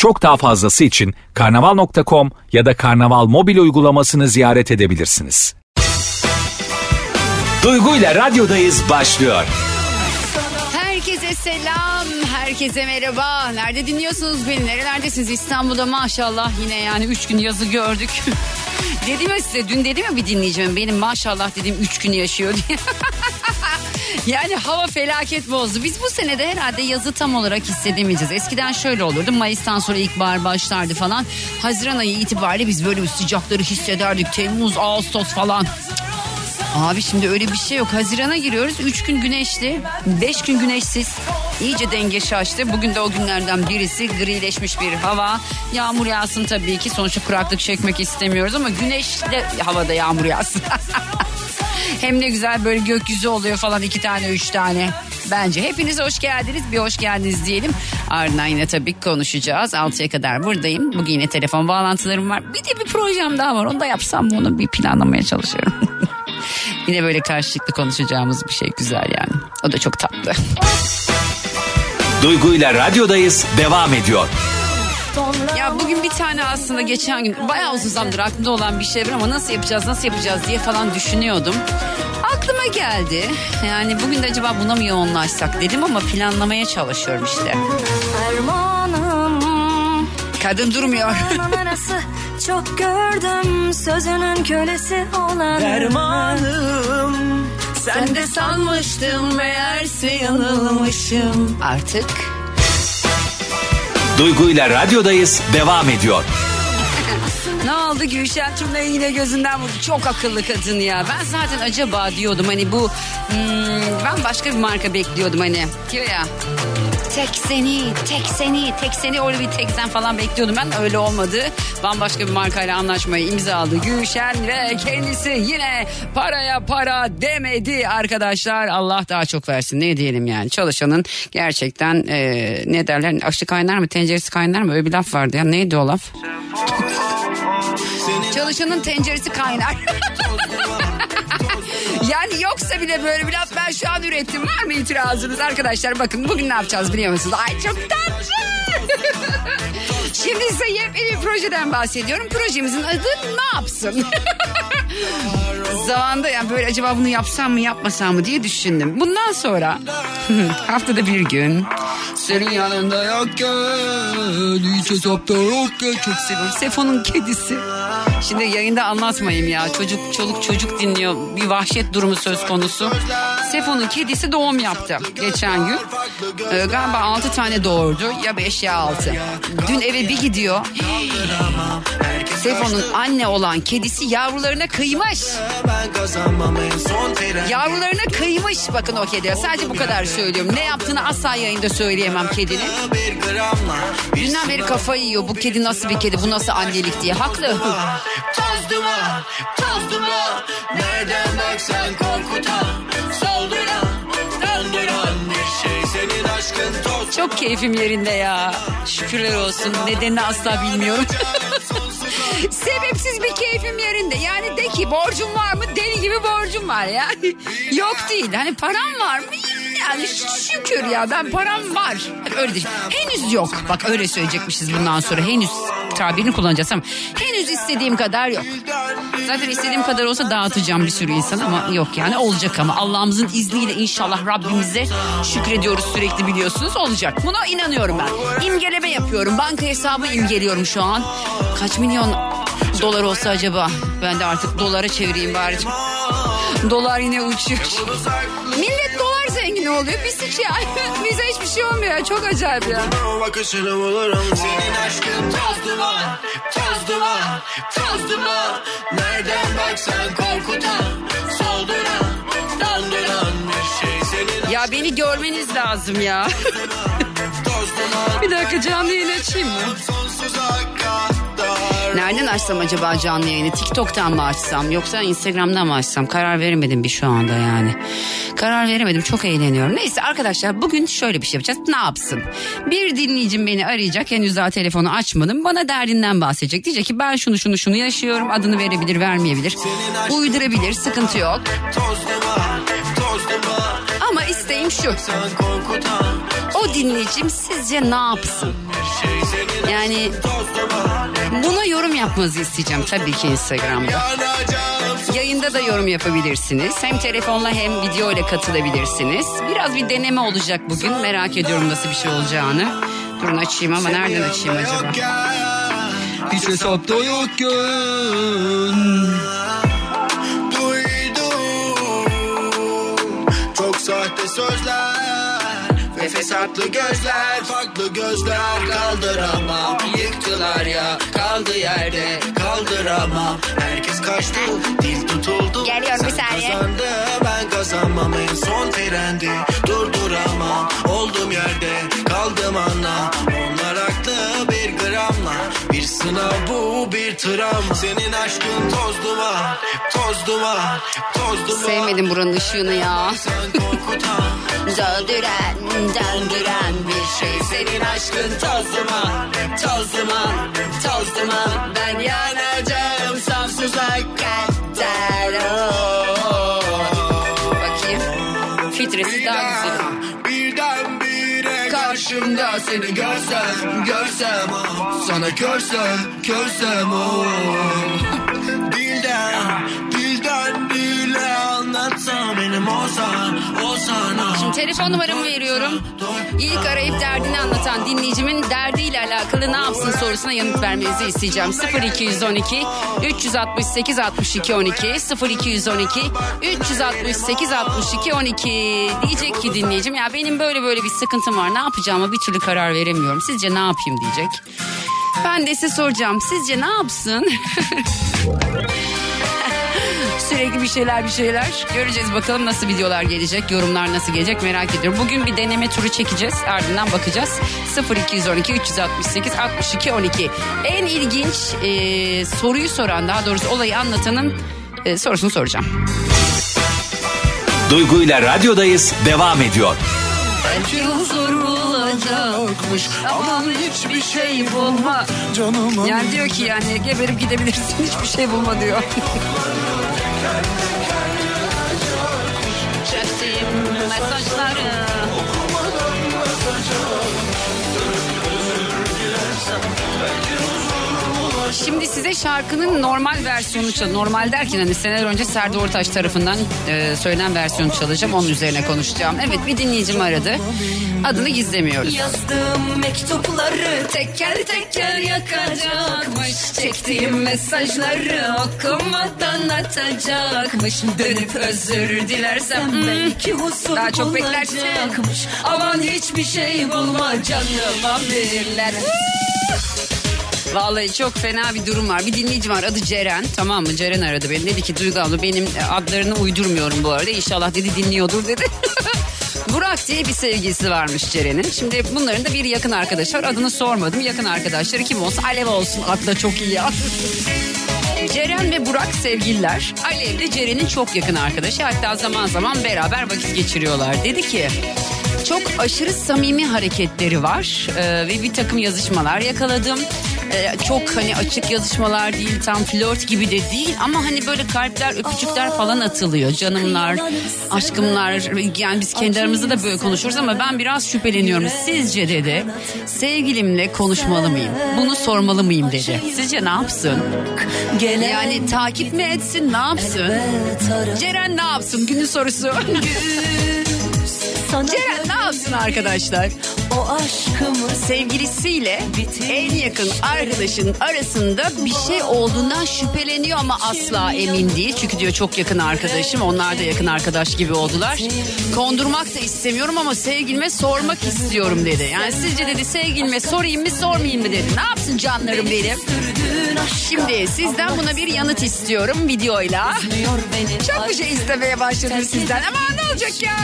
Çok daha fazlası için karnaval.com ya da karnaval mobil uygulamasını ziyaret edebilirsiniz. Duygu ile radyodayız başlıyor. Herkese selam, herkese merhaba. Nerede dinliyorsunuz beni? Nerelerdesiniz? İstanbul'da maşallah yine yani 3 gün yazı gördük. dedim ya size, dün dedim ya bir dinleyicimin benim maşallah dediğim 3 gün yaşıyor diye. yani hava felaket bozdu. Biz bu senede herhalde yazı tam olarak hissedemeyeceğiz. Eskiden şöyle olurdu. Mayıs'tan sonra ilkbahar başlardı falan. Haziran ayı itibariyle biz böyle bir sıcakları hissederdik. Temmuz, Ağustos falan. Abi şimdi öyle bir şey yok. Hazirana giriyoruz. 3 gün güneşli. 5 gün güneşsiz. İyice denge şaştı. Bugün de o günlerden birisi grileşmiş bir hava. Yağmur yağsın tabii ki. Sonuçta kuraklık çekmek istemiyoruz ama güneşli havada yağmur yağsın. Hem ne güzel böyle gökyüzü oluyor falan iki tane üç tane. Bence hepiniz hoş geldiniz. Bir hoş geldiniz diyelim. Ardından yine tabii konuşacağız. 6'ya kadar buradayım. Bugün yine telefon bağlantılarım var. Bir de bir projem daha var. Onu da yapsam mı onu bir planlamaya çalışıyorum. Yine böyle karşılıklı konuşacağımız bir şey güzel yani. O da çok tatlı. Duygu ile radyodayız devam ediyor. Ya bugün bir tane aslında geçen gün bayağı uzun zamandır aklımda olan bir şey var ama nasıl yapacağız nasıl yapacağız diye falan düşünüyordum. Aklıma geldi. Yani bugün de acaba buna mı yoğunlaşsak dedim ama planlamaya çalışıyorum işte. Fermanım Kadın durmuyor. Arası çok gördüm sözünün kölesi olan Dermanım sen de sanmıştım meğerse yanılmışım. Artık Duygu ile radyodayız devam ediyor. Oldu Gülşen Turnay'ı yine gözünden vurdu. Çok akıllı kadın ya. Ben zaten acaba diyordum hani bu hmm, ben başka bir marka bekliyordum hani. Diyor ya. Tek seni, tek seni, tek seni öyle bir tek sen falan bekliyordum ben. Öyle olmadı. Bambaşka bir markayla anlaşmayı imzaladı Gülşen ve kendisi yine paraya para demedi arkadaşlar. Allah daha çok versin ne diyelim yani. Çalışanın gerçekten e, ne derler aşı kaynar mı tenceresi kaynar mı öyle bir laf vardı ya. Neydi o laf? Çalışanın tenceresi kaynar. yani yoksa bile böyle bir laf ben şu an ürettim. Var mı itirazınız arkadaşlar? Bakın bugün ne yapacağız biliyor musunuz? Ay çok tatlı. Şimdi size yepyeni bir projeden bahsediyorum. Projemizin adı ne yapsın? Zamanda yani böyle acaba bunu yapsam mı yapmasam mı diye düşündüm. Bundan sonra haftada bir gün senin yanında yokken hiç hesapta yokken çok seviyorum. Sefo'nun kedisi. Şimdi yayında anlatmayayım ya. Çocuk çoluk çocuk dinliyor. Bir vahşet durumu söz konusu. Sefo'nun kedisi doğum yaptı geçen gün. Ee, galiba 6 tane doğurdu. Ya 5 ya 6. Dün eve bir gidiyor. Sefo'nun anne olan kedisi yavrularına kıymış. Yavrularına kıymış bakın o kedi. Sadece bu kadar söylüyorum. Ne yaptığını asla yayında söyleyemem kedinin. Dünden beri kafayı yiyor. Bu kedi nasıl bir kedi? Bu nasıl annelik diye. Haklı. Toz duman, toz duman. Nereden baksan korkutan. Solduran, döndüren bir şey. Senin aşkın toz Çok keyfim yerinde ya. Şükürler olsun. Nedenini asla bilmiyorum. Sebepsiz bir keyfim yerinde. Yani de ki borcum var mı? Deli gibi borcum var ya. Yok değil. Hani param var mı? Yani şükür ya ben param var. Öyle değil. Henüz yok. Bak öyle söyleyecekmişiz bundan sonra. Henüz tabirini kullanacağız ama henüz istediğim kadar yok. Zaten istediğim kadar olsa dağıtacağım bir sürü insan ama yok yani olacak ama Allah'ımızın izniyle inşallah Rabbimize şükrediyoruz sürekli biliyorsunuz olacak. Buna inanıyorum ben. İmgeleme yapıyorum. Banka hesabı imgeliyorum şu an. Kaç milyon dolar olsa acaba? Ben de artık dolara çevireyim bari. Dolar yine uçuyor. Millet dolar zengin oluyor. Biz hiç ya. Bize hiçbir şey olmuyor. Çok acayip ya. bakışını bulurum. Senin aşkın toz duman, toz duman, toz duman. Nereden baksan korkutan. Solduran, döndüren bir şey. Senin Ya beni görmeniz lazım ya. bir dakika canlı yayın açayım mı? Sonsuza Nereden açsam acaba canlı yayını? TikTok'tan mı açsam yoksa Instagram'dan mı açsam? Karar veremedim bir şu anda yani. Karar veremedim çok eğleniyorum. Neyse arkadaşlar bugün şöyle bir şey yapacağız. Ne yapsın? Bir dinleyicim beni arayacak. Henüz daha telefonu açmadım. Bana derdinden bahsedecek. Diyecek ki ben şunu şunu şunu yaşıyorum. Adını verebilir vermeyebilir. Uydurabilir sıkıntı yok. Ama isteğim şu. Sen korkutan O dinleyicim sizce ne yapsın? Yani buna yorum yapmanızı isteyeceğim tabii ki Instagram'da. Yayında da yorum yapabilirsiniz. Hem telefonla hem video ile katılabilirsiniz. Biraz bir deneme olacak bugün. Merak ediyorum nasıl bir şey olacağını. Durun açayım ama nereden açayım acaba? Hiç hesapta yokken Duydum Çok sahte sözler Ve fesatlı gözler Farklı gözler Kaldıramam. Yıktılar ya Kaldı yerde Kaldıramam. Herkes kaçtı Dil tutuldu. Geliyorum bir saniye. kazandı Ben kazanmam En son frendi Durduramam. Oldum yerde Kaldım anla Onlar haklı bir gramla. Bir sınav bu bir travma. Senin aşkın toz duman Toz duman Toz duman Sevmedim buranın ışığını ya. Döndüren, döndüren bir şey. Senin aşkın toz duman, toz duman, toz duman. Ben yanacağım sonsuza kadar. Oh. Bakayım. Filtresi daha güzel. Karşımda seni görsem Görsem oh, sana körsem Körsem oh. Dilden benim. Şimdi telefon numaramı veriyorum. İlk arayıp derdini anlatan dinleyicimin derdiyle alakalı ne yapsın sorusuna yanıt vermenizi isteyeceğim. 0212 368 62 12 0212 368 62 12 diyecek ki dinleyicim ya benim böyle böyle bir sıkıntım var ne yapacağıma bir türlü karar veremiyorum. Sizce ne yapayım diyecek. Ben de size soracağım sizce ne yapsın? Sürekli bir şeyler bir şeyler. Göreceğiz bakalım nasıl videolar gelecek, yorumlar nasıl gelecek merak ediyorum. Bugün bir deneme turu çekeceğiz. Ardından bakacağız. 0212 368 62 12. En ilginç e, soruyu soran daha doğrusu olayı anlatanın e, sorusunu soracağım. Duygu ile radyodayız devam ediyor. Belki huzur bulacakmış aman hiçbir şey bulma. Canım Yani diyor ki yani geberip gidebilirsin hiçbir şey bulma diyor. Çektiğim mesajları Şimdi size şarkının normal versiyonu çal. Normal derken hani seneler önce Serdar Ortaç tarafından e, söylenen versiyonu çalacağım. Onun üzerine konuşacağım. Evet bir dinleyicim aradı. Adını gizlemiyoruz. Yazdığım mektupları Teker teker yakacakmış Çektiğim mesajları okumadan atacakmış Dönüp özür dilersem hmm, belki huzur Daha çok beklersin. Aman hiçbir şey bulma canıma birler Vallahi çok fena bir durum var. Bir dinleyicim var adı Ceren tamam mı? Ceren aradı beni. Dedi ki Duygu abla benim adlarını uydurmuyorum bu arada. İnşallah dedi dinliyordur dedi. Burak diye bir sevgilisi varmış Ceren'in. Şimdi bunların da bir yakın arkadaşı var. Adını sormadım. Yakın arkadaşları kim olsun? Alev olsun. Adı da çok iyi ya. Ceren ve Burak sevgililer. Alev de Ceren'in çok yakın arkadaşı. Hatta zaman zaman beraber vakit geçiriyorlar. Dedi ki çok aşırı samimi hareketleri var Ee, ve bir takım yazışmalar yakaladım. Ee, çok hani açık yazışmalar değil tam flört gibi de değil. Ama hani böyle kalpler öpücükler falan atılıyor. Canımlar aşkımlar yani biz kendi aramızda da böyle konuşuruz ama ben biraz şüpheleniyorum. Sizce dedi sevgilimle konuşmalı mıyım? Bunu sormalı mıyım dedi. Sizce ne yapsın? Yani takip mi etsin ne yapsın? Ceren ne yapsın günün sorusu? Ceren ne yapsın arkadaşlar O aşkımı sevgilisiyle en yakın arkadaşın arasında bir şey olduğundan şüpheleniyor ama asla emin değil. Çünkü diyor çok yakın arkadaşım onlar da yakın arkadaş gibi oldular. Kondurmak da istemiyorum ama sevgilime sormak istiyorum dedi. Yani sizce dedi sevgilime sorayım mı sormayayım mı dedi. Ne yapsın canlarım benim? Şimdi sizden buna bir yanıt istiyorum videoyla. Çok bir şey istemeye başladım sizden ama ne olacak ya?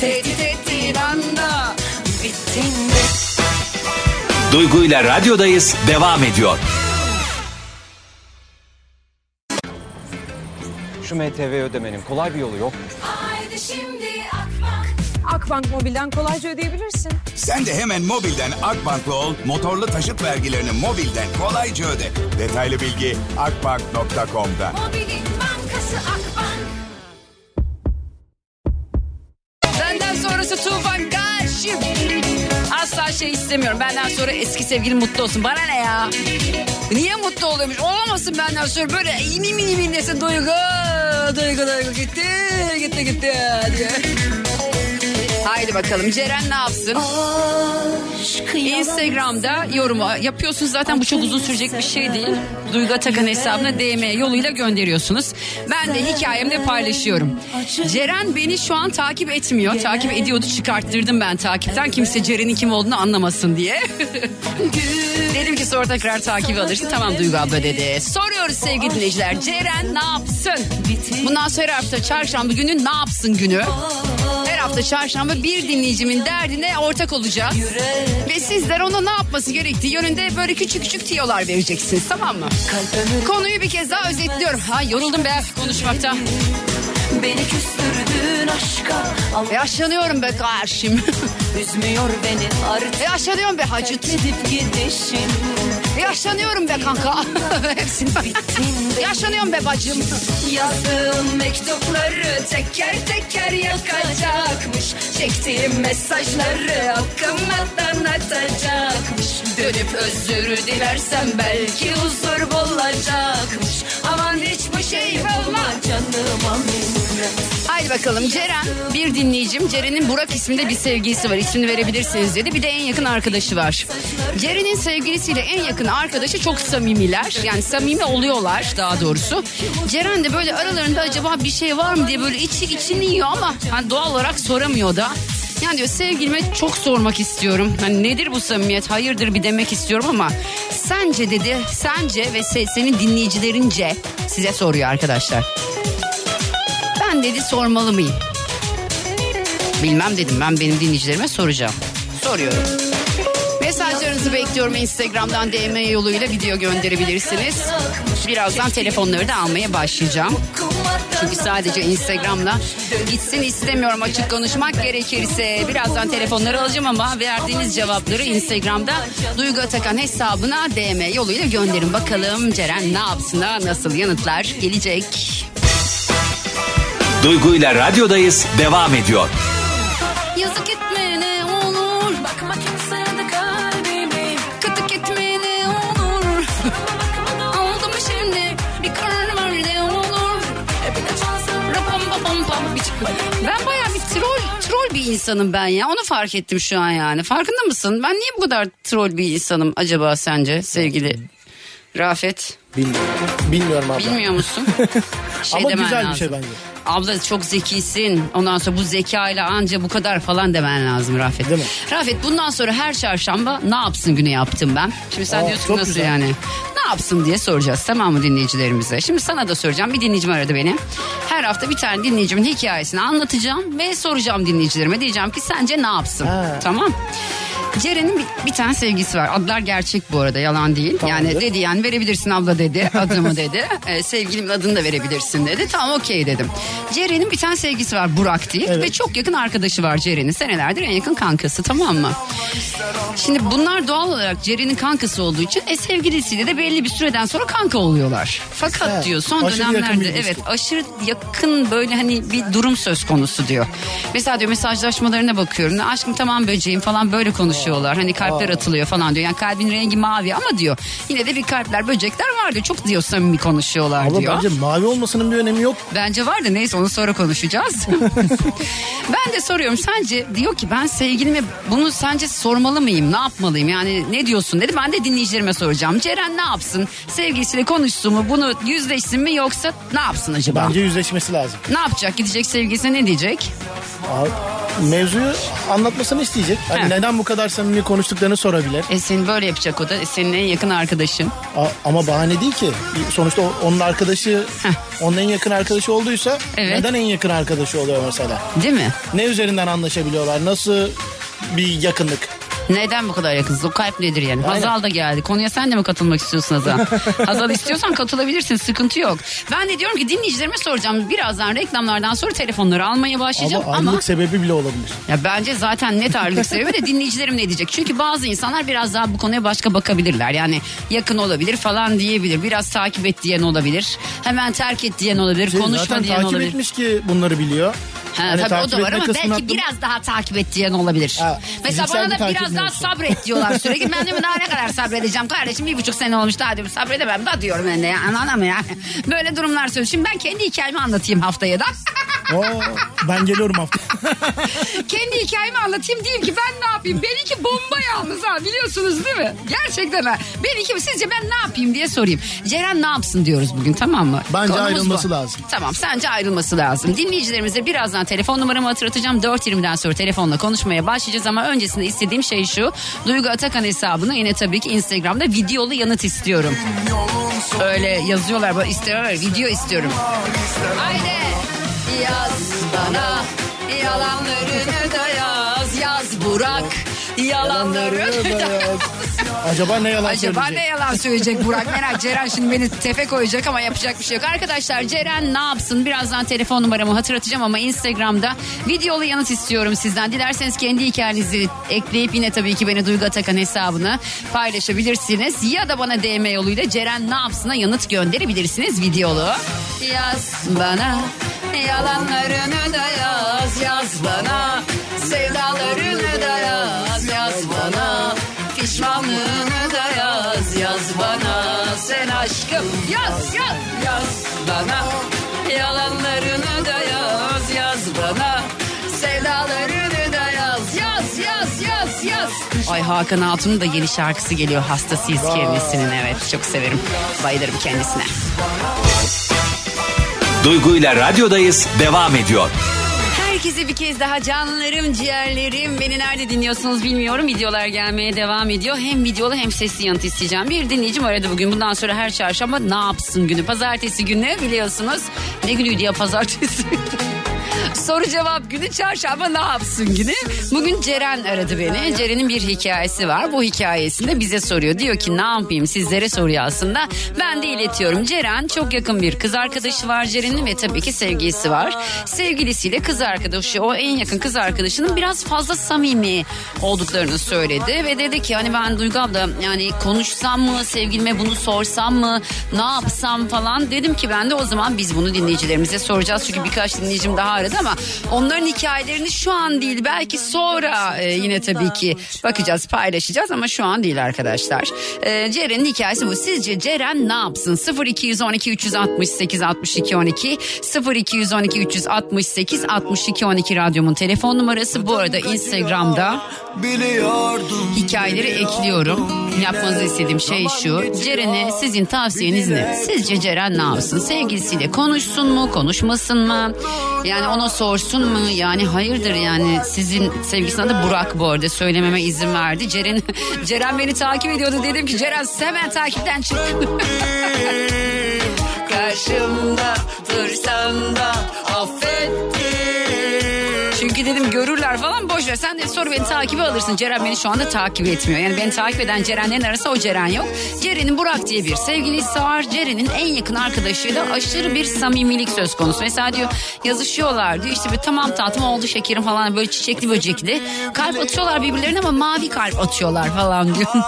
Tehdit ettiğin anda bittin Duygu ile radyodayız devam ediyor. Şu MTV ödemenin kolay bir yolu yok. Haydi şimdi Akbank. Akbank Mobil'den kolayca ödeyebilirsin. Sen de hemen mobilden Akbank'la ol, motorlu taşıt vergilerini mobilden kolayca öde. Detaylı bilgi akbank.com'da. Mobilin bankası Akbank. Sonrası Tufan karşı. Asla şey istemiyorum. Benden sonra eski sevgilim mutlu olsun. Bana ne ya? Niye mutlu oluyormuş? Olamasın benden sonra böyle mini mini mini desin duygu. Duygu duygu gitti. Gitti gitti diye. Haydi bakalım Ceren ne yapsın? Instagram'da yorum yapıyorsunuz zaten bu çok uzun sürecek bir şey değil. Duygu Atakan hesabına DM yoluyla gönderiyorsunuz. Ben de hikayemde paylaşıyorum. Ceren beni şu an takip etmiyor. Takip ediyordu çıkarttırdım ben takipten. Kimse Ceren'in kim olduğunu anlamasın diye. Dedim ki sonra tekrar takip alırsın. Tamam Duygu abla dedi. Soruyoruz sevgili dinleyiciler. Ceren ne yapsın? Bundan sonra hafta çarşamba günü ne yapsın günü? Hafta çarşamba bir dinleyicimin derdine ortak olacağız. Ve sizler ona ne yapması gerektiği yönünde böyle küçük küçük tiyolar vereceksiniz tamam mı? Konuyu bir kez daha özetliyorum. Ha yoruldum be konuşmaktan. Beni küstürdün aşka Yaşlanıyorum be karşım. Üzmüyor beni artık. Yaşlanıyorum be hacıt. Edip gidişin Yaşlanıyorum be kanka. Hepsini Yaşlanıyorum be. Bacım. Yazdığım mektupları teker teker yakacakmış. Çektiğim mesajları hakkımdan atacakmış Dönüp özür dilersem belki huzur bulacakmış. Aman hiçbir şey olma canıma minnet Haydi bakalım Ceren bir dinleyicim Ceren'in Burak isminde bir sevgilisi var ismini verebilirsiniz dedi bir de en yakın arkadaşı var. Ceren'in sevgilisiyle en yakın arkadaşı çok samimiler yani samimi oluyorlar daha doğrusu. Ceren de böyle aralarında acaba bir şey var mı diye böyle içi içini yiyor ama hani doğal olarak soramıyor da. Yani diyor sevgilime çok sormak istiyorum. Hani nedir bu samimiyet? Hayırdır bir demek istiyorum ama sence dedi. Sence ve se- senin dinleyicilerince size soruyor arkadaşlar. Ben dedi sormalı mıyım? Bilmem dedim ben benim dinleyicilerime soracağım. Soruyorum. Mesajlarınızı bekliyorum Instagram'dan DM yoluyla video gönderebilirsiniz. Birazdan telefonları da almaya başlayacağım. Çünkü sadece Instagram'la gitsin istemiyorum açık konuşmak gerekirse. Birazdan telefonları alacağım ama verdiğiniz cevapları Instagram'da Duygu Atakan hesabına DM yoluyla gönderin. Bakalım Ceren ne yapsın nasıl yanıtlar gelecek. Duygu ile radyodayız devam ediyor. Yazık etme ne olur Bakma kimseye de kalbimi Kötü etme ne olur Oldu şimdi bir karar ver ne olur Rapam papam pam Ben baya bir troll troll bir insanım ben ya onu fark ettim şu an yani farkında mısın? Ben niye bu kadar troll bir insanım acaba sence sevgili Rafet? Bilmiyorum. Bilmiyorum abla. Bilmiyor musun? Şey Ama demen güzel bir lazım. şey bence. Abla çok zekisin. Ondan sonra bu zekayla anca bu kadar falan demen lazım Rafet. Değil mi? Rafet bundan sonra her çarşamba ne yapsın günü yaptım ben. Şimdi sen Aa, diyorsun çok nasıl güzel. yani? Ne yapsın diye soracağız tamam mı dinleyicilerimize? Şimdi sana da soracağım. Bir dinleyicim aradı beni. Her hafta bir tane dinleyicimin hikayesini anlatacağım ve soracağım dinleyicilerime. Diyeceğim ki sence ne yapsın? Ha. Tamam. Ceren'in bir, bir tane sevgisi var. Adlar gerçek bu arada yalan değil. Tamamdır. Yani dedi yani verebilirsin abla dedi. Adımı dedi. Ee, sevgilimin adını da verebilirsin dedi. Tamam okey dedim. Ceren'in bir tane sevgisi var Burak diye. Evet. Ve çok yakın arkadaşı var Ceren'in. Senelerdir en yakın kankası tamam mı? Şimdi bunlar doğal olarak Ceren'in kankası olduğu için e, sevgilisiyle de belli bir süreden sonra kanka oluyorlar. Fakat Evet, diyor son aşırı dönemlerde evet aşırı yakın böyle hani bir durum söz konusu diyor. Mesela diyor mesajlaşmalarına bakıyorum. Aşkım tamam böceğim falan böyle konuşuyorlar. Hani kalpler atılıyor falan diyor. Yani kalbin rengi mavi ama diyor yine de bir kalpler böcekler var diyor. Çok diyor samimi konuşuyorlar Ama diyor. bence mavi olmasının bir önemi yok. Bence var da neyse onu sonra konuşacağız. ben de soruyorum sence diyor ki ben sevgilime bunu sence sormalı mıyım? Ne yapmalıyım? Yani ne diyorsun dedi. Ben de dinleyicilerime soracağım. Ceren ne yapsın? Sevgilisiyle konuşsun mu? Bunu yüzleşsin mi yoksa ne yapsın acaba? Bence yüzleşmesi lazım. Ne yapacak? Gidecek sevgilisine ne diyecek? Mevzuyu anlatmasını isteyecek. Hani He. neden bu kadar samimi konuştuklarını sorabilir. E seni böyle yapacak o da. E, senin en yakın arkadaşın. A- ama bahane değil ki. Sonuçta onun arkadaşı, Heh. onun en yakın arkadaşı olduysa Evet. neden en yakın arkadaşı oluyor mesela? Değil mi? Ne üzerinden anlaşabiliyorlar? Nasıl bir yakınlık? Neden bu kadar yakınsınız? O kalp nedir yani? Hazal da geldi. Konuya sen de mi katılmak istiyorsun Hazal? Hazal istiyorsan katılabilirsin. Sıkıntı yok. Ben de diyorum ki dinleyicilerime soracağım. Birazdan reklamlardan sonra telefonları almaya başlayacağım. Ama Ama, ayrılık sebebi bile olabilir. ya bence zaten net ayrılık sebebi de dinleyicilerim ne diyecek? Çünkü bazı insanlar biraz daha bu konuya başka bakabilirler. Yani yakın olabilir falan diyebilir. Biraz takip et diyen olabilir. Hemen terk et diyen olabilir. Şey, konuşma zaten diyen takip olabilir. etmiş ki bunları biliyor. Ha, Hani tabii o takip da var ama belki attım. biraz daha takip et diyen olabilir. Ha, Mesela bana da takip biraz daha yoksa? sabret diyorlar sürekli. ben de daha ne kadar sabredeceğim kardeşim bir buçuk sene olmuş daha diyorum sabredemem da diyorum ben de ya anladın ya. Böyle durumlar söylüyorum. Şimdi ben kendi hikayemi anlatayım haftaya da. Oo, ben geliyorum hafta. kendi hikayemi anlatayım diyeyim ki ben ne yapayım? Benimki bomba yalnız ha biliyorsunuz değil mi? Gerçekten ha. Benimki sizce ben ne yapayım diye sorayım. Ceren ne yapsın diyoruz bugün tamam mı? Bence Konumuz ayrılması bu. lazım. Tamam sence ayrılması lazım. Dinleyicilerimize birazdan telefon numaramı hatırlatacağım. 4.20'den sonra telefonla konuşmaya başlayacağız ama öncesinde istediğim şey şu. Duygu Atakan hesabına yine tabii ki Instagram'da videolu yanıt istiyorum. Öyle yazıyorlar böyle istiyorlar video istiyorum. Haydi yaz bana yalanlarını da yaz yaz Burak yalanlarını da yaz. Acaba ne yalan Acaba söyleyecek? ne yalan söyleyecek Burak merak Ceren şimdi beni tefe koyacak ama yapacak bir şey yok. Arkadaşlar Ceren ne yapsın birazdan telefon numaramı hatırlatacağım ama Instagram'da videolu yanıt istiyorum sizden. Dilerseniz kendi hikayenizi ekleyip yine tabii ki beni Duygu Atakan hesabına paylaşabilirsiniz. Ya da bana DM yoluyla Ceren ne yapsına yanıt gönderebilirsiniz videolu. Yaz bana yalanlarını da yaz yaz bana sevdalarını da yaz yaz bana pişmanlığını da yaz yaz bana. Sen aşkım yaz yaz yaz bana. Yalanlarını da yaz yaz bana. Sevdalarını da yaz yaz yaz yaz yaz. Ay Hakan Altun'un da yeni şarkısı geliyor. Hastasıyız kendisinin evet çok severim. Bayılırım kendisine. Duygu ile radyodayız. Devam ediyor. Herkese bir kez daha canlarım, ciğerlerim. Beni nerede dinliyorsunuz bilmiyorum. Videolar gelmeye devam ediyor. Hem videolu hem sesli yanıt isteyeceğim. Bir dinleyicim aradı bugün. Bundan sonra her çarşamba ne yapsın günü? Pazartesi günü biliyorsunuz. Ne günüydü ya pazartesi? Soru cevap günü çarşamba ne yapsın günü. Bugün Ceren aradı beni. Ceren'in bir hikayesi var. Bu hikayesinde bize soruyor. Diyor ki ne yapayım sizlere soruyor aslında. Ben de iletiyorum. Ceren çok yakın bir kız arkadaşı var Ceren'in ve tabii ki sevgilisi var. Sevgilisiyle kız arkadaşı o en yakın kız arkadaşının biraz fazla samimi olduklarını söyledi. Ve dedi ki hani ben Duygu abla yani konuşsam mı sevgilime bunu sorsam mı ne yapsam falan. Dedim ki ben de o zaman biz bunu dinleyicilerimize soracağız. Çünkü birkaç dinleyicim daha aradı ama onların hikayelerini şu an değil belki sonra e, yine tabii ki bakacağız paylaşacağız ama şu an değil arkadaşlar. E, Ceren'in hikayesi bu. Sizce Ceren ne yapsın? 0212 368 62 12 0212 368 62 12 radyomun telefon numarası. Bu arada Instagram'da Biliyordum hikayeleri ekliyorum. Yapmanızı istediğim şey şu. Ceren'e sizin tavsiyeniz ne? Sizce Ceren ne yapsın? Sevgilisiyle konuşsun mu? Konuşmasın mı? Yani ona sorsun mu? Yani hayırdır yani sizin sevgilisine de Burak bu arada söylememe izin verdi. Ceren, Ceren beni takip ediyordu. Dedim ki Ceren hemen takipten çık. Karşımda dursan da affettim. Çünkü dedim görürler falan boş ver. Sen de soru beni takibe alırsın. Ceren beni şu anda takip etmiyor. Yani beni takip eden Cerenlerin arasında o Ceren yok. Ceren'in Burak diye bir sevgilisi var. Ceren'in en yakın arkadaşıyla aşırı bir samimilik söz konusu. Mesela diyor yazışıyorlar diyor işte bir tamam tatlım oldu şekerim falan böyle çiçekli böcekli. Kalp atıyorlar birbirlerine ama mavi kalp atıyorlar falan diyor.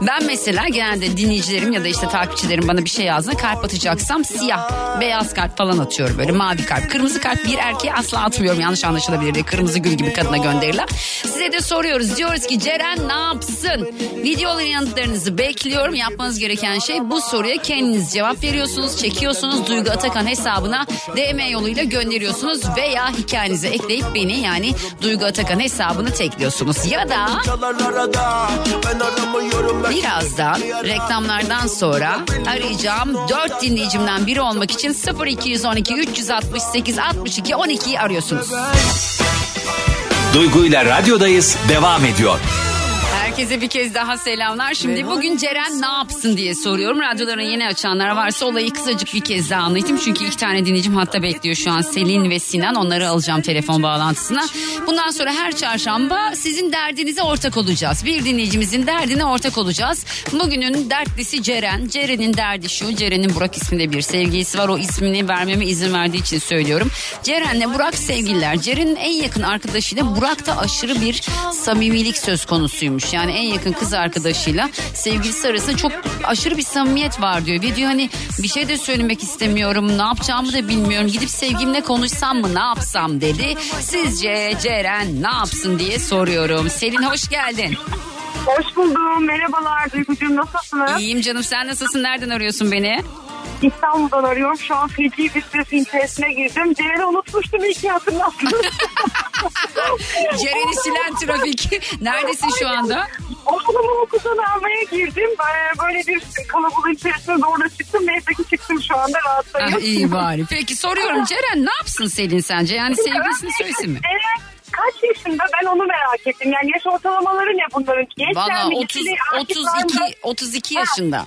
Ben mesela genelde dinleyicilerim ya da işte takipçilerim bana bir şey yazdığında kalp atacaksam siyah, beyaz kalp falan atıyorum. Böyle mavi kalp. Kırmızı kalp bir erkeğe asla atmıyorum yanlış anlaşılabilir diye. Kırmızı gül gibi kadına gönderilen. Size de soruyoruz. Diyoruz ki Ceren ne yapsın? Videoların yanıtlarınızı bekliyorum. Yapmanız gereken şey bu soruya kendiniz cevap veriyorsunuz. Çekiyorsunuz. Duygu Atakan hesabına DM yoluyla gönderiyorsunuz. Veya hikayenize ekleyip beni yani Duygu Atakan hesabını tekliyorsunuz. Ya da Birazdan reklamlardan sonra arayacağım 4 dinleyicimden biri olmak için 0212 368 62 12'yi arıyorsunuz. Duygu ile radyodayız devam ediyor. Herkese bir kez daha selamlar. Şimdi bugün Ceren ne yapsın diye soruyorum. Radyolarını yeni açanlar varsa olayı kısacık bir kez daha anlatayım. Çünkü iki tane dinleyicim hatta bekliyor şu an. Selin ve Sinan. Onları alacağım telefon bağlantısına. Bundan sonra her çarşamba sizin derdinize ortak olacağız. Bir dinleyicimizin derdine ortak olacağız. Bugünün dertlisi Ceren. Ceren'in derdi şu. Ceren'in Burak isminde bir sevgilisi var. O ismini vermeme izin verdiği için söylüyorum. Ceren'le Burak sevgililer. Ceren'in en yakın arkadaşıyla Burak'ta aşırı bir samimilik söz konusuymuş. Yani en yakın kız arkadaşıyla sevgilisi arasında çok aşırı bir samimiyet var diyor. Ve diyor hani bir şey de söylemek istemiyorum. Ne yapacağımı da bilmiyorum. Gidip sevgimle konuşsam mı ne yapsam dedi. Sizce Ceren ne yapsın diye soruyorum. Selin hoş geldin. Hoş buldum. Merhabalar Duygucuğum. Nasılsınız? İyiyim canım sen nasılsın? Nereden arıyorsun beni? İstanbul'dan arıyorum. Şu an feci bir stres içerisine girdim. Ceren'i unutmuştum. İyi ki hatırlattın. Ceren'i silen trafik. Neredesin şu anda? Okulumu okuldan almaya girdim. Ee, Böyle bir kalabalığın içerisine doğru çıktım. Neyse ki çıktım şu anda rahattayım. Ah, iyi bari. Peki soruyorum Ceren ne yapsın Selin sence? Yani sevgilisini söylesin mi? Ceren kaç yaşında ben onu merak ettim. Yani yaş ortalamaları ne bunların? Gençler Valla mi? 30, Liseli, erkekler mi? 32, 32 yaşında. Ha,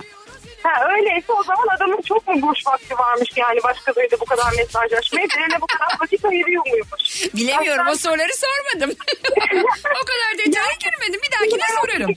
öyleyse o zaman adamın çok mu boş vakti varmış yani başkalarıyla bu kadar mesajlaşmaya? Ceren'e bu kadar vakit ayırıyor muymuş? Bilemiyorum o Ben- soruları sormadım. o kadar detaya girmedim. Bir dahakine sorarım.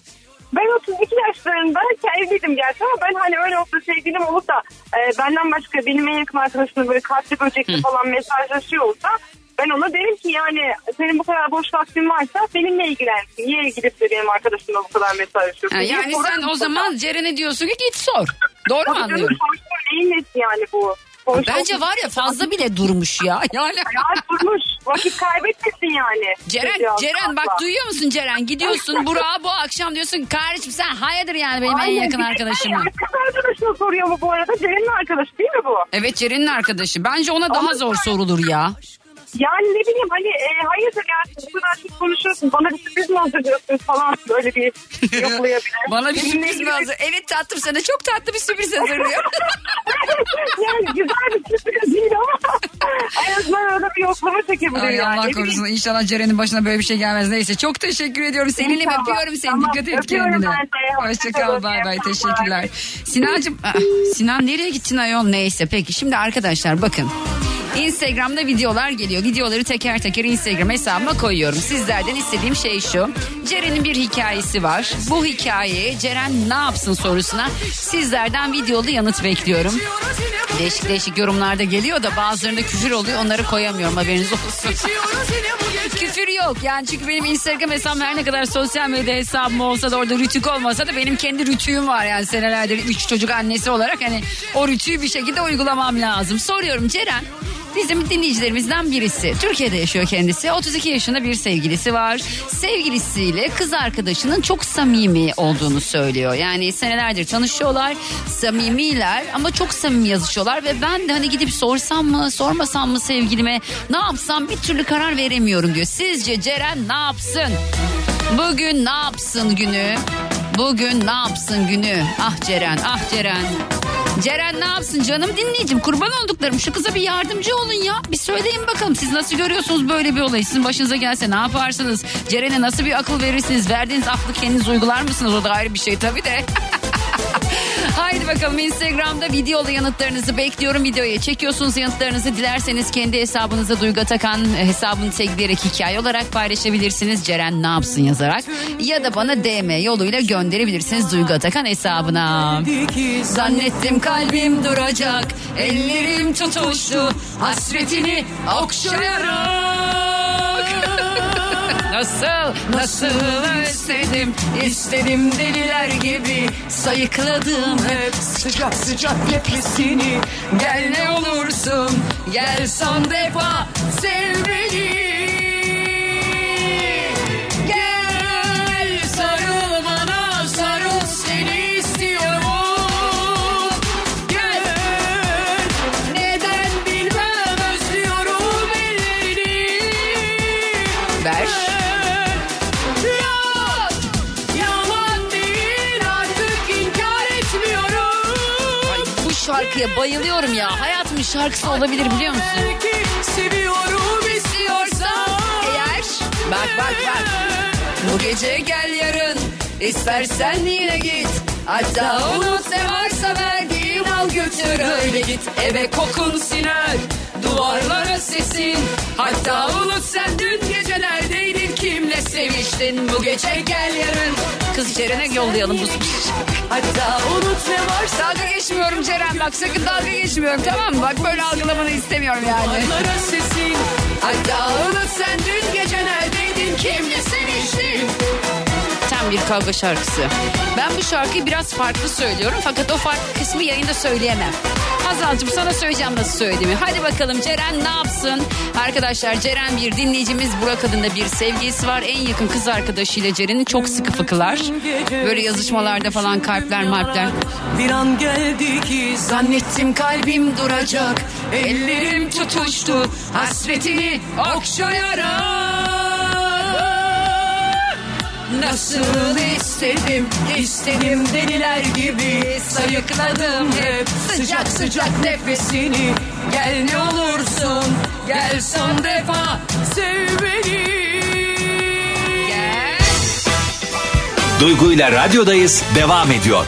Ben 32 yaşlarında evliydim gerçi ama ben hani öyle olsa sevgilim olup da e, benden başka benim en yakın arkadaşımla böyle kalpli böcekli falan mesajlaşıyor olsa ben ona derim ki yani senin bu kadar boş vaktin varsa benimle ilgilensin. Niye gidip de benim arkadaşımla bu kadar mesajlaşıyorsun? Ha, diye yani sen o zaman Ceren'e diyorsun ki git sor. Doğru mu Tabii canım, anlıyorum? sonuçta neyin nesi yani bu? Sonuçta Bence var ya fazla bile durmuş ya. Yani Ya durmuş. Vakit kaybetmesin yani. Ceren, Biraz Ceren bak duyuyor musun Ceren? Gidiyorsun Burak'a bu akşam diyorsun kardeşim sen hayırdır yani benim en Aynen, yakın bir de- arkadaşımı. Ay, Kız arkadaşına soruyor mu bu arada? Ceren'in arkadaşı değil mi bu? Evet Ceren'in arkadaşı. Bence ona daha zor sorulur ya. Yani ne bileyim hani e, hayırdır yani bu kadar çok konuşuyorsun bana bir sürpriz mi hazırlıyorsun falan böyle bir yoklayabilir. Bana bir sürpriz mi hazır? Evet tatlım sana çok tatlı bir sürpriz hazırlıyor. yani güzel bir sürpriz değil ama en azından öyle bir yoklama çekebilir Ay yani. Allah korusun. bileyim. İnşallah Ceren'in başına böyle bir şey gelmez. Neyse çok teşekkür ediyorum. Seninle İnşallah. öpüyorum seni. Tamam, Dikkat et öpüyorum kendine. ben de. Hoşça Hoşça kal. kalın. Bay bay. Teşekkürler. Sinancım. ah, Sinan nereye gittin ayol? Neyse peki. Şimdi arkadaşlar bakın. Instagram'da videolar geliyor. Videoları teker teker Instagram hesabıma koyuyorum. Sizlerden istediğim şey şu. Ceren'in bir hikayesi var. Bu hikayeye Ceren ne yapsın sorusuna sizlerden videolu yanıt bekliyorum. Değişik değişik yorumlarda geliyor da bazılarında küfür oluyor. Onları koyamıyorum haberiniz olsun. küfür yok yani çünkü benim Instagram hesabım her ne kadar sosyal medya hesabım olsa da orada rütük olmasa da benim kendi rütüğüm var yani senelerdir üç çocuk annesi olarak hani o rütüğü bir şekilde uygulamam lazım. Soruyorum Ceren Bizim dinleyicilerimizden birisi. Türkiye'de yaşıyor kendisi. 32 yaşında bir sevgilisi var. Sevgilisiyle kız arkadaşının çok samimi olduğunu söylüyor. Yani senelerdir tanışıyorlar. Samimiler ama çok samimi yazışıyorlar. Ve ben de hani gidip sorsam mı sormasam mı sevgilime ne yapsam bir türlü karar veremiyorum diyor. Sizce Ceren ne yapsın? Bugün ne yapsın günü? Bugün ne yapsın günü? Ah Ceren, ah Ceren. Ceren ne yapsın canım dinleyicim kurban olduklarım şu kıza bir yardımcı olun ya. Bir söyleyin bakalım siz nasıl görüyorsunuz böyle bir olayı sizin başınıza gelse ne yaparsınız? Ceren'e nasıl bir akıl verirsiniz? Verdiğiniz aklı kendiniz uygular mısınız? O da ayrı bir şey tabii de. Haydi bakalım Instagram'da videolu yanıtlarınızı bekliyorum. Videoya çekiyorsunuz yanıtlarınızı. Dilerseniz kendi hesabınıza Duygu Atakan hesabını tagleyerek hikaye olarak paylaşabilirsiniz. Ceren ne yapsın yazarak. Ya da bana DM yoluyla gönderebilirsiniz Duygu Atakan hesabına. Zannettim kalbim duracak. Ellerim tutuştu. Hasretini okşayarak. Nasıl, nasıl özledim istedim deliler gibi sayıkladım hep. Sıcak sıcak nefesini Gel ne olursun gel son defa sev beni şarkıya bayılıyorum ya. Hayatımın şarkısı olabilir biliyor musun? Seviyorum istiyorsan. Eğer bak bak bak. Bu gece gel yarın. İstersen yine git. Hatta unut ne varsa verdiğin al götür. Öyle git Eve kokun siner. Duvarlara sesin. Hatta unut sen dün gece neredeydin Kimle seviştin? Bu gece gel yarın Kız Ceren'e yollayalım bu Hatta unut ne varsa Dalga geçmiyorum Ceren bak sakın dalga geçmiyorum tamam mı? Bak böyle algılamanı istemiyorum yani Hatta unut sen dün gece neredeydin Kimle seviştin Tam bir kavga şarkısı. Ben bu şarkıyı biraz farklı söylüyorum fakat o farklı kısmı yayında söyleyemem. Hazal'cığım sana söyleyeceğim nasıl söylediğimi. Hadi bakalım Ceren ne yapsın? Arkadaşlar Ceren bir dinleyicimiz Burak adında bir sevgilisi var. En yakın kız arkadaşıyla Ceren'in çok sıkı fıkılar. Böyle yazışmalarda falan kalpler marpler. Bir an geldi ki Zannettim kalbim duracak. Ellerim tutuştu hasretini okşayarak. Nasıl istedim, istedim deliler gibi sayıkladım hep sıcak sıcak nefesini. Gel ne olursun, gel son defa sev beni. Gel. Duygu ile radyodayız devam ediyor.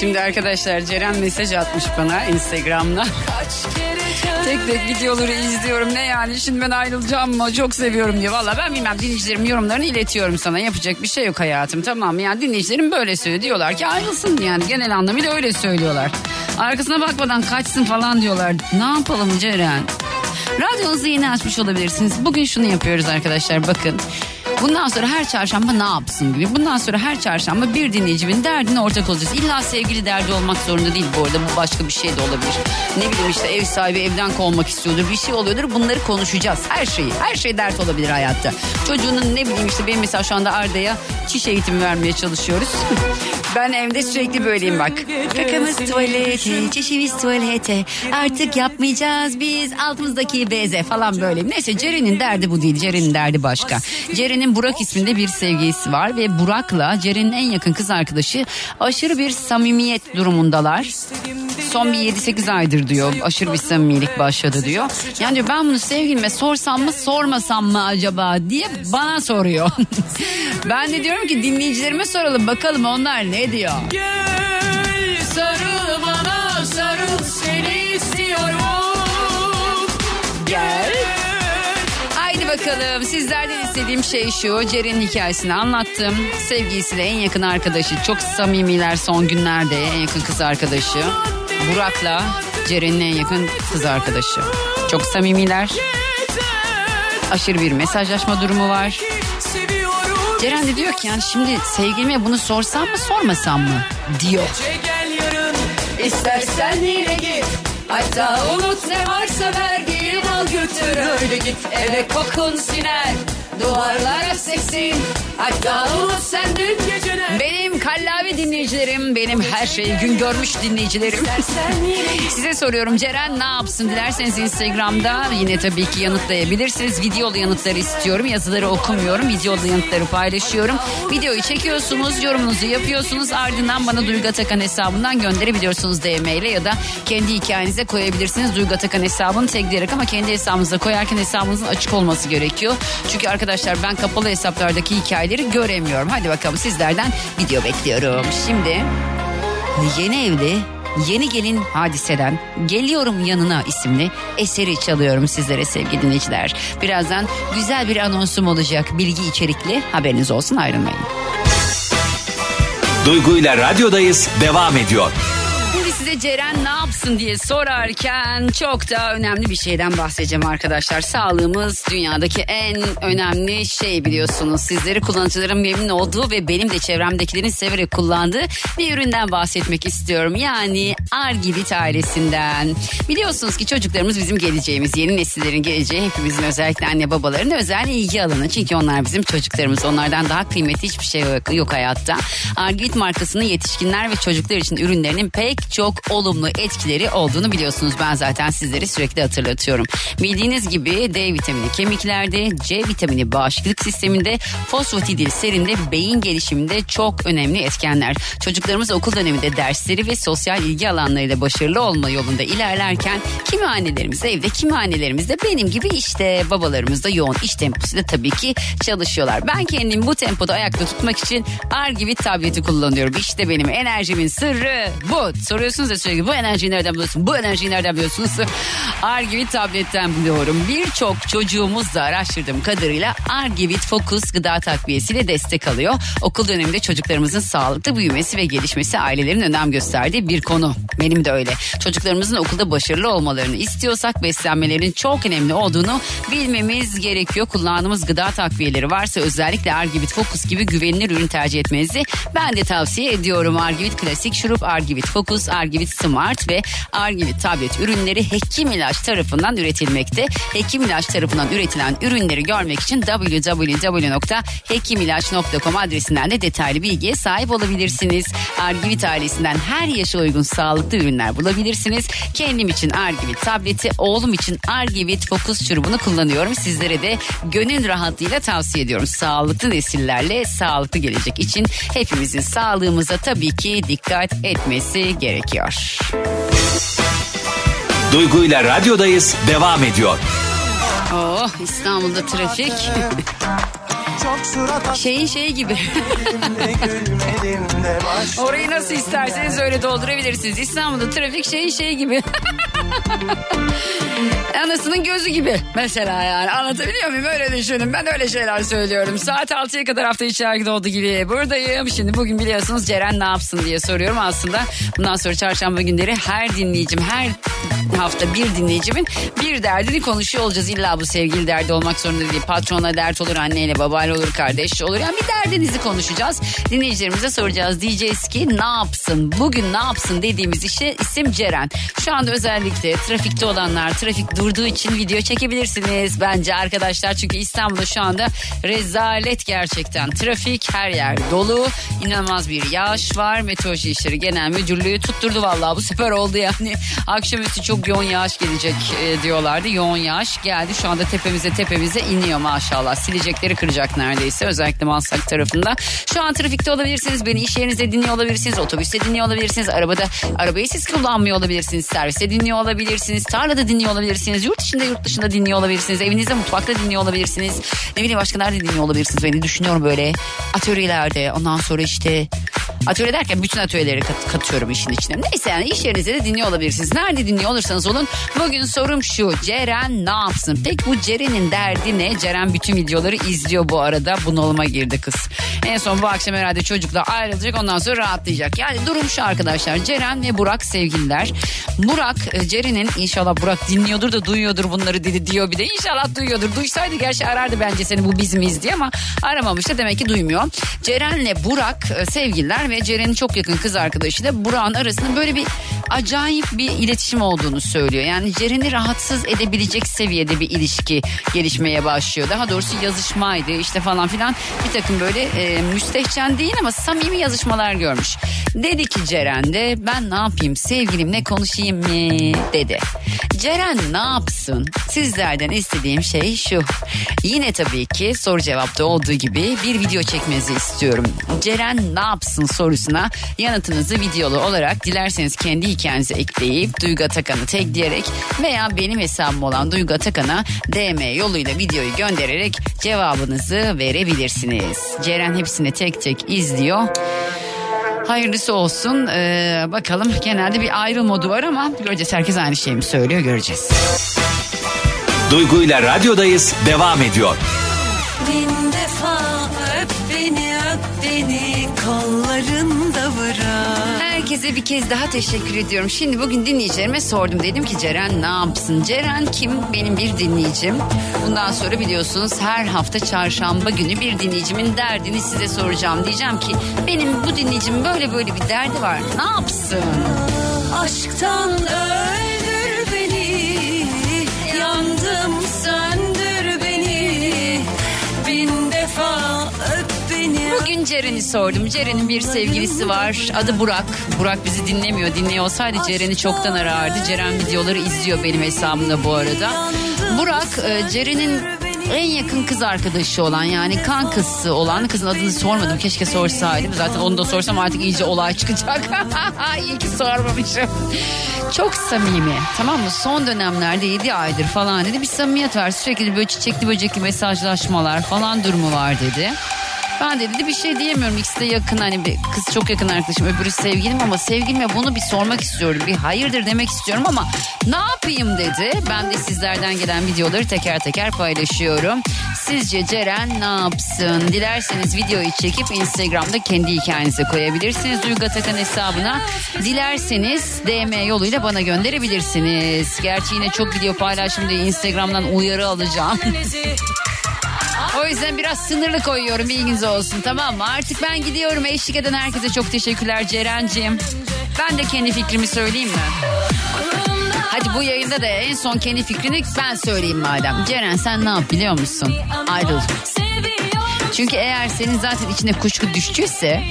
Şimdi arkadaşlar Ceren mesaj atmış bana Instagram'da. Tek tek videoları izliyorum. Ne yani şimdi ben ayrılacağım mı? Çok seviyorum diye. Valla ben bilmem dinleyicilerim yorumlarını iletiyorum sana. Yapacak bir şey yok hayatım tamam mı? Yani dinleyicilerim böyle söylüyor. Diyorlar ki ayrılsın yani genel anlamıyla öyle söylüyorlar. Arkasına bakmadan kaçsın falan diyorlar. Ne yapalım Ceren? Radyonuzu yeni açmış olabilirsiniz. Bugün şunu yapıyoruz arkadaşlar bakın. Bundan sonra her çarşamba ne yapsın gibi. Bundan sonra her çarşamba bir dinleyicimin derdine ortak olacağız. İlla sevgili derdi olmak zorunda değil bu arada. Bu başka bir şey de olabilir. Ne bileyim işte ev sahibi evden kovmak istiyordur. Bir şey oluyordur. Bunları konuşacağız. Her şeyi. Her şey dert olabilir hayatta. Çocuğunun ne bileyim işte benim mesela şu anda Arda'ya çiş eğitimi vermeye çalışıyoruz. ben evde sürekli böyleyim bak. Kakamız tuvalete, çişimiz tuvalete. Artık yapmayacağız biz altımızdaki beze falan böyle. Neyse Ceren'in derdi bu değil. Ceren'in derdi başka. Ceren'in Burak isminde bir sevgilisi var ve Burak'la Ceren'in en yakın kız arkadaşı aşırı bir samimiyet durumundalar. Son bir 7-8 aydır diyor aşırı bir samimilik başladı diyor. Yani ben bunu sevgilime sorsam mı sormasam mı acaba diye bana soruyor. ben de diyorum ki dinleyicilerime soralım bakalım onlar ne diyor. Gel sarıl bana sarıl seni istiyorum Gel. Haydi bakalım sizlerden istediğim şey şu Ceren'in hikayesini anlattım. Sevgilisiyle en yakın arkadaşı çok samimiler son günlerde en yakın kız arkadaşı. Burak'la Ceren'in en yakın kız arkadaşı. Çok samimiler. Aşırı bir mesajlaşma durumu var. Ceren de diyor ki yani şimdi sevgilime bunu sorsam mı sormasam mı? diyor. gel yarın İstersen yine git. Hatta unut ne varsa verdiğin al götür. Öyle git Eve kokun siner. Duvarlara sesin Hatta unut sen dün geceler Benim kallavi dinleyicilerim Benim her şeyi gün görmüş dinleyicilerim. Size soruyorum Ceren ne yapsın dilerseniz Instagram'da. Yine tabii ki yanıtlayabilirsiniz. Videolu yanıtları istiyorum Yazıları okumuyorum Videolu yanıtları paylaşıyorum. Videoyu çekiyorsunuz Yorumunuzu yapıyorsunuz. Ardından bana Duygu Atakan hesabından gönderebiliyorsunuz DM ile Ya da kendi hikayenize koyabilirsiniz. Duygu Atakan hesabını tagleyerek Ama kendi hesabınıza koyarken hesabınızın açık olması gerekiyor. Çünkü arkadaşlar ben kapalı hesaplardaki hikayeleri göremiyorum Hadi bakalım sizlerden video bekliyorum Şimdi yeni evli Yeni gelin hadiseden Geliyorum yanına isimli eseri çalıyorum sizlere sevgili dinleyiciler. Birazdan güzel bir anonsum olacak bilgi içerikli haberiniz olsun ayrılmayın. Duygu ile radyodayız devam ediyor. Size Ceren ne yapsın diye sorarken çok da önemli bir şeyden bahsedeceğim arkadaşlar. Sağlığımız dünyadaki en önemli şey biliyorsunuz. Sizleri kullanıcıların memnun olduğu ve benim de çevremdekilerin severek kullandığı bir üründen bahsetmek istiyorum. Yani Argivit ailesinden. Biliyorsunuz ki çocuklarımız bizim geleceğimiz, yeni nesillerin geleceği hepimizin özellikle anne babaların özel ilgi alanı. Çünkü onlar bizim çocuklarımız. Onlardan daha kıymetli hiçbir şey yok, yok hayatta. Argivit markasının yetişkinler ve çocuklar için ürünlerinin pek çok olumlu etkileri olduğunu biliyorsunuz. Ben zaten sizleri sürekli hatırlatıyorum. Bildiğiniz gibi D vitamini kemiklerde, C vitamini bağışıklık sisteminde, fosfatidil serinde beyin gelişiminde çok önemli etkenler. Çocuklarımız okul döneminde dersleri ve sosyal ilgi alanlarıyla başarılı olma yolunda ilerlerken kimi annelerimiz evde kimi annelerimiz de benim gibi işte babalarımız da yoğun iş temposuyla tabii ki çalışıyorlar. Ben kendimi bu tempoda ayakta tutmak için Argivit tableti kullanıyorum. İşte benim enerjimin sırrı bu. Soruyorsunuz ya sürekli bu enerjiyi nereden buluyorsun? Bu enerjiyi nereden buluyorsunuz? Argivit tabletten buluyorum. Birçok çocuğumuz da araştırdığım kadarıyla Argivit Focus gıda takviyesiyle destek alıyor. Okul döneminde çocuklarımızın sağlıklı büyümesi ve gelişmesi ailelerin önem gösterdiği bir konu. Benim de öyle. Çocuklarımızın okulda başarılı olmalarını istiyorsak beslenmelerin çok önemli olduğunu bilmemiz gerekiyor. Kullandığımız gıda takviyeleri varsa özellikle Argivit Focus gibi güvenilir ürün tercih etmenizi ben de tavsiye ediyorum. Argivit Klasik Şurup, Argivit Focus, Argivit Smart ve Argivit Tablet ürünleri Hekim İlaç tarafından üretilmekte. Hekim İlaç tarafından üretilen ürünleri görmek için www.hekimilaç.com adresinden de detaylı bilgiye sahip olabilirsiniz. Argivit ailesinden her yaşa uygun sağlıklı ürünler bulabilirsiniz. Kendim için Argivit tableti, oğlum için Argivit Focus şurubunu kullanıyorum. Sizlere de gönül rahatlığıyla tavsiye ediyorum. Sağlıklı nesillerle sağlıklı gelecek için hepimizin sağlığımıza tabii ki dikkat etmesi gerekiyor. Duygu ile radyodayız devam ediyor. Oh İstanbul'da trafik. Şeyin şeyi gibi. Orayı nasıl isterseniz öyle doldurabilirsiniz. İstanbul'da trafik şeyin şeyi gibi. Anasının gözü gibi mesela yani anlatabiliyor muyum öyle düşünün ben öyle şeyler söylüyorum saat 6'ya kadar hafta içi herkese olduğu gibi buradayım şimdi bugün biliyorsunuz Ceren ne yapsın diye soruyorum aslında bundan sonra çarşamba günleri her dinleyicim her hafta bir dinleyicimin bir derdini konuşuyor olacağız illa bu sevgili derdi olmak zorunda değil patronla dert olur anneyle babayla olur kardeş olur yani bir derdinizi konuşacağız dinleyicilerimize soracağız diyeceğiz ki ne yapsın bugün ne yapsın dediğimiz işe isim Ceren şu anda özellikle trafikte olanlar trafik durduğu için video çekebilirsiniz bence arkadaşlar. Çünkü İstanbul'da şu anda rezalet gerçekten. Trafik her yer dolu. İnanılmaz bir yağış var. Meteoroloji İşleri Genel Müdürlüğü tutturdu vallahi bu sefer oldu yani. Akşamüstü çok yoğun yağış gelecek e, diyorlardı. Yoğun yağış geldi. Şu anda tepemize tepemize iniyor maşallah. Silecekleri kıracak neredeyse özellikle Maslak tarafında. Şu an trafikte olabilirsiniz. Beni iş yerinizde dinliyor olabilirsiniz. Otobüste dinliyor olabilirsiniz. Arabada arabayı siz kullanmıyor olabilirsiniz. Serviste dinliyor olabilirsiniz. Tarlada dinliyor olabilirsiniz. Yurt içinde yurt dışında dinliyor olabilirsiniz. Evinizde mutfakta dinliyor olabilirsiniz. Ne bileyim başka nerede dinliyor olabilirsiniz. Beni düşünüyorum böyle atölyelerde. Ondan sonra işte atölye derken bütün atölyeleri kat, katıyorum işin içine. Neyse yani iş yerinizde de dinliyor olabilirsiniz. Nerede dinliyor olursanız olun. Bugün sorum şu. Ceren ne yapsın? Peki bu Ceren'in derdi ne? Ceren bütün videoları izliyor bu arada. Bunalıma girdi kız. En son bu akşam herhalde çocukla ayrılacak. Ondan sonra rahatlayacak. Yani durum şu arkadaşlar. Ceren ve Burak sevgililer. Burak e, Ceren'in inşallah Burak dinliyordur da duyuyordur bunları dedi diyor bir de. İnşallah duyuyordur. Duysaydı gerçi arardı bence seni bu biz miyiz diye ama aramamış da demek ki duymuyor. Ceren'le Burak e, ve Ceren'in çok yakın kız arkadaşıyla Burak'ın arasında böyle bir acayip bir iletişim olduğunu söylüyor. Yani Ceren'i rahatsız edebilecek seviyede bir ilişki gelişmeye başlıyor. Daha doğrusu yazışmaydı işte falan filan bir takım böyle e, müstehcen değil ama samimi yazışmalar görmüş. Dedi ki Ceren de ben ne yapayım sevgilimle konuşayım mı dedi. Ceren ne yapsın? Sizlerden istediğim şey şu. Yine tabii ki soru cevapta olduğu gibi bir video çekmenizi istiyorum. Ceren ne yapsın sorusuna yanıtınızı videolu olarak dilerseniz kendi hikayenize ekleyip Duygu Atakan'ı tagleyerek veya benim hesabım olan Duygu Atakan'a DM yoluyla videoyu göndererek cevabınızı verebilirsiniz. Ceren hepsini tek tek izliyor. Hayırlısı olsun. Ee, bakalım genelde bir ayrı modu var ama göreceğiz. Herkes aynı şeyi mi söylüyor göreceğiz. Duygu ile radyodayız devam ediyor. Bin Herkese bir kez daha teşekkür ediyorum. Şimdi bugün dinleyicilerime sordum. Dedim ki Ceren ne yapsın? Ceren kim? Benim bir dinleyicim. Bundan sonra biliyorsunuz her hafta çarşamba günü bir dinleyicimin derdini size soracağım. Diyeceğim ki benim bu dinleyicimin böyle böyle bir derdi var. Ne yapsın? Aşktan öldür beni Yandım söndür beni Bin defa Dün Ceren'i sordum. Ceren'in bir sevgilisi var. Adı Burak. Burak bizi dinlemiyor. Dinliyor olsaydı Ceren'i çoktan arardı. Ceren videoları izliyor benim hesabımda bu arada. Burak e, Ceren'in en yakın kız arkadaşı olan yani kan kızı olan kızın adını sormadım keşke sorsaydım zaten onu da sorsam artık iyice olay çıkacak iyi ki sormamışım çok samimi tamam mı son dönemlerde 7 aydır falan dedi bir samimiyet var sürekli böyle çiçekli böcekli mesajlaşmalar falan durumu var dedi ben de dedi bir şey diyemiyorum. İkisi de yakın hani bir kız çok yakın arkadaşım öbürü sevgilim ama sevgilime bunu bir sormak istiyorum. Bir hayırdır demek istiyorum ama ne yapayım dedi. Ben de sizlerden gelen videoları teker teker paylaşıyorum. Sizce Ceren ne yapsın? Dilerseniz videoyu çekip Instagram'da kendi hikayenize koyabilirsiniz. Duygu Atakan hesabına. Dilerseniz DM yoluyla bana gönderebilirsiniz. Gerçi yine çok video paylaşım diye Instagram'dan uyarı alacağım. O yüzden biraz sınırlı koyuyorum bilginiz olsun tamam mı? Artık ben gidiyorum eşlik eden herkese çok teşekkürler Ceren'ciğim. Ben de kendi fikrimi söyleyeyim mi? Hadi bu yayında da en son kendi fikrini ben söyleyeyim madem. Ceren sen ne yap biliyor musun? Ayrıl. Çünkü eğer senin zaten içine kuşku düştüyse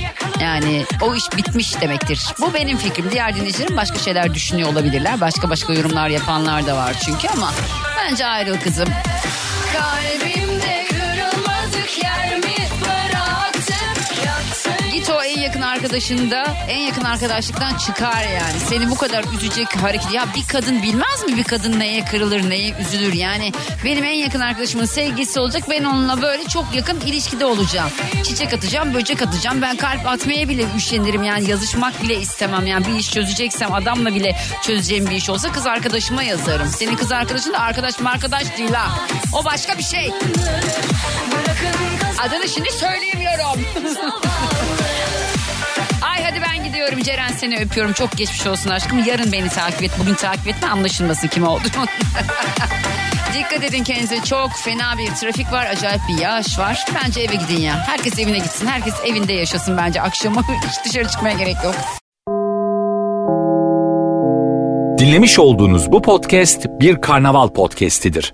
yani o iş bitmiş demektir. Bu benim fikrim. Diğer dinleyicilerim başka şeyler düşünüyor olabilirler. Başka başka yorumlar yapanlar da var çünkü ama bence ayrıl kızım. Kalbimde Git o en yakın arkadaşında en yakın arkadaşlıktan çıkar yani. Seni bu kadar üzecek hareket. Ya bir kadın bilmez mi bir kadın neye kırılır neye üzülür yani. Benim en yakın arkadaşımın sevgilisi olacak. Ben onunla böyle çok yakın ilişkide olacağım. Çiçek atacağım böcek atacağım. Ben kalp atmaya bile üşenirim yani yazışmak bile istemem. Yani bir iş çözeceksem adamla bile çözeceğim bir iş olsa kız arkadaşıma yazarım. Senin kız arkadaşın da arkadaş mı arkadaş değil ha. O başka bir şey. Adını şimdi söyleyemiyorum. Ay hadi ben gidiyorum Ceren seni öpüyorum. Çok geçmiş olsun aşkım. Yarın beni takip et. Bugün takip etme anlaşılmasın kim olduğunu. Dikkat edin kendinize çok fena bir trafik var. Acayip bir yağış var. Bence eve gidin ya. Herkes evine gitsin. Herkes evinde yaşasın bence. Akşama hiç dışarı çıkmaya gerek yok. Dinlemiş olduğunuz bu podcast bir karnaval podcastidir.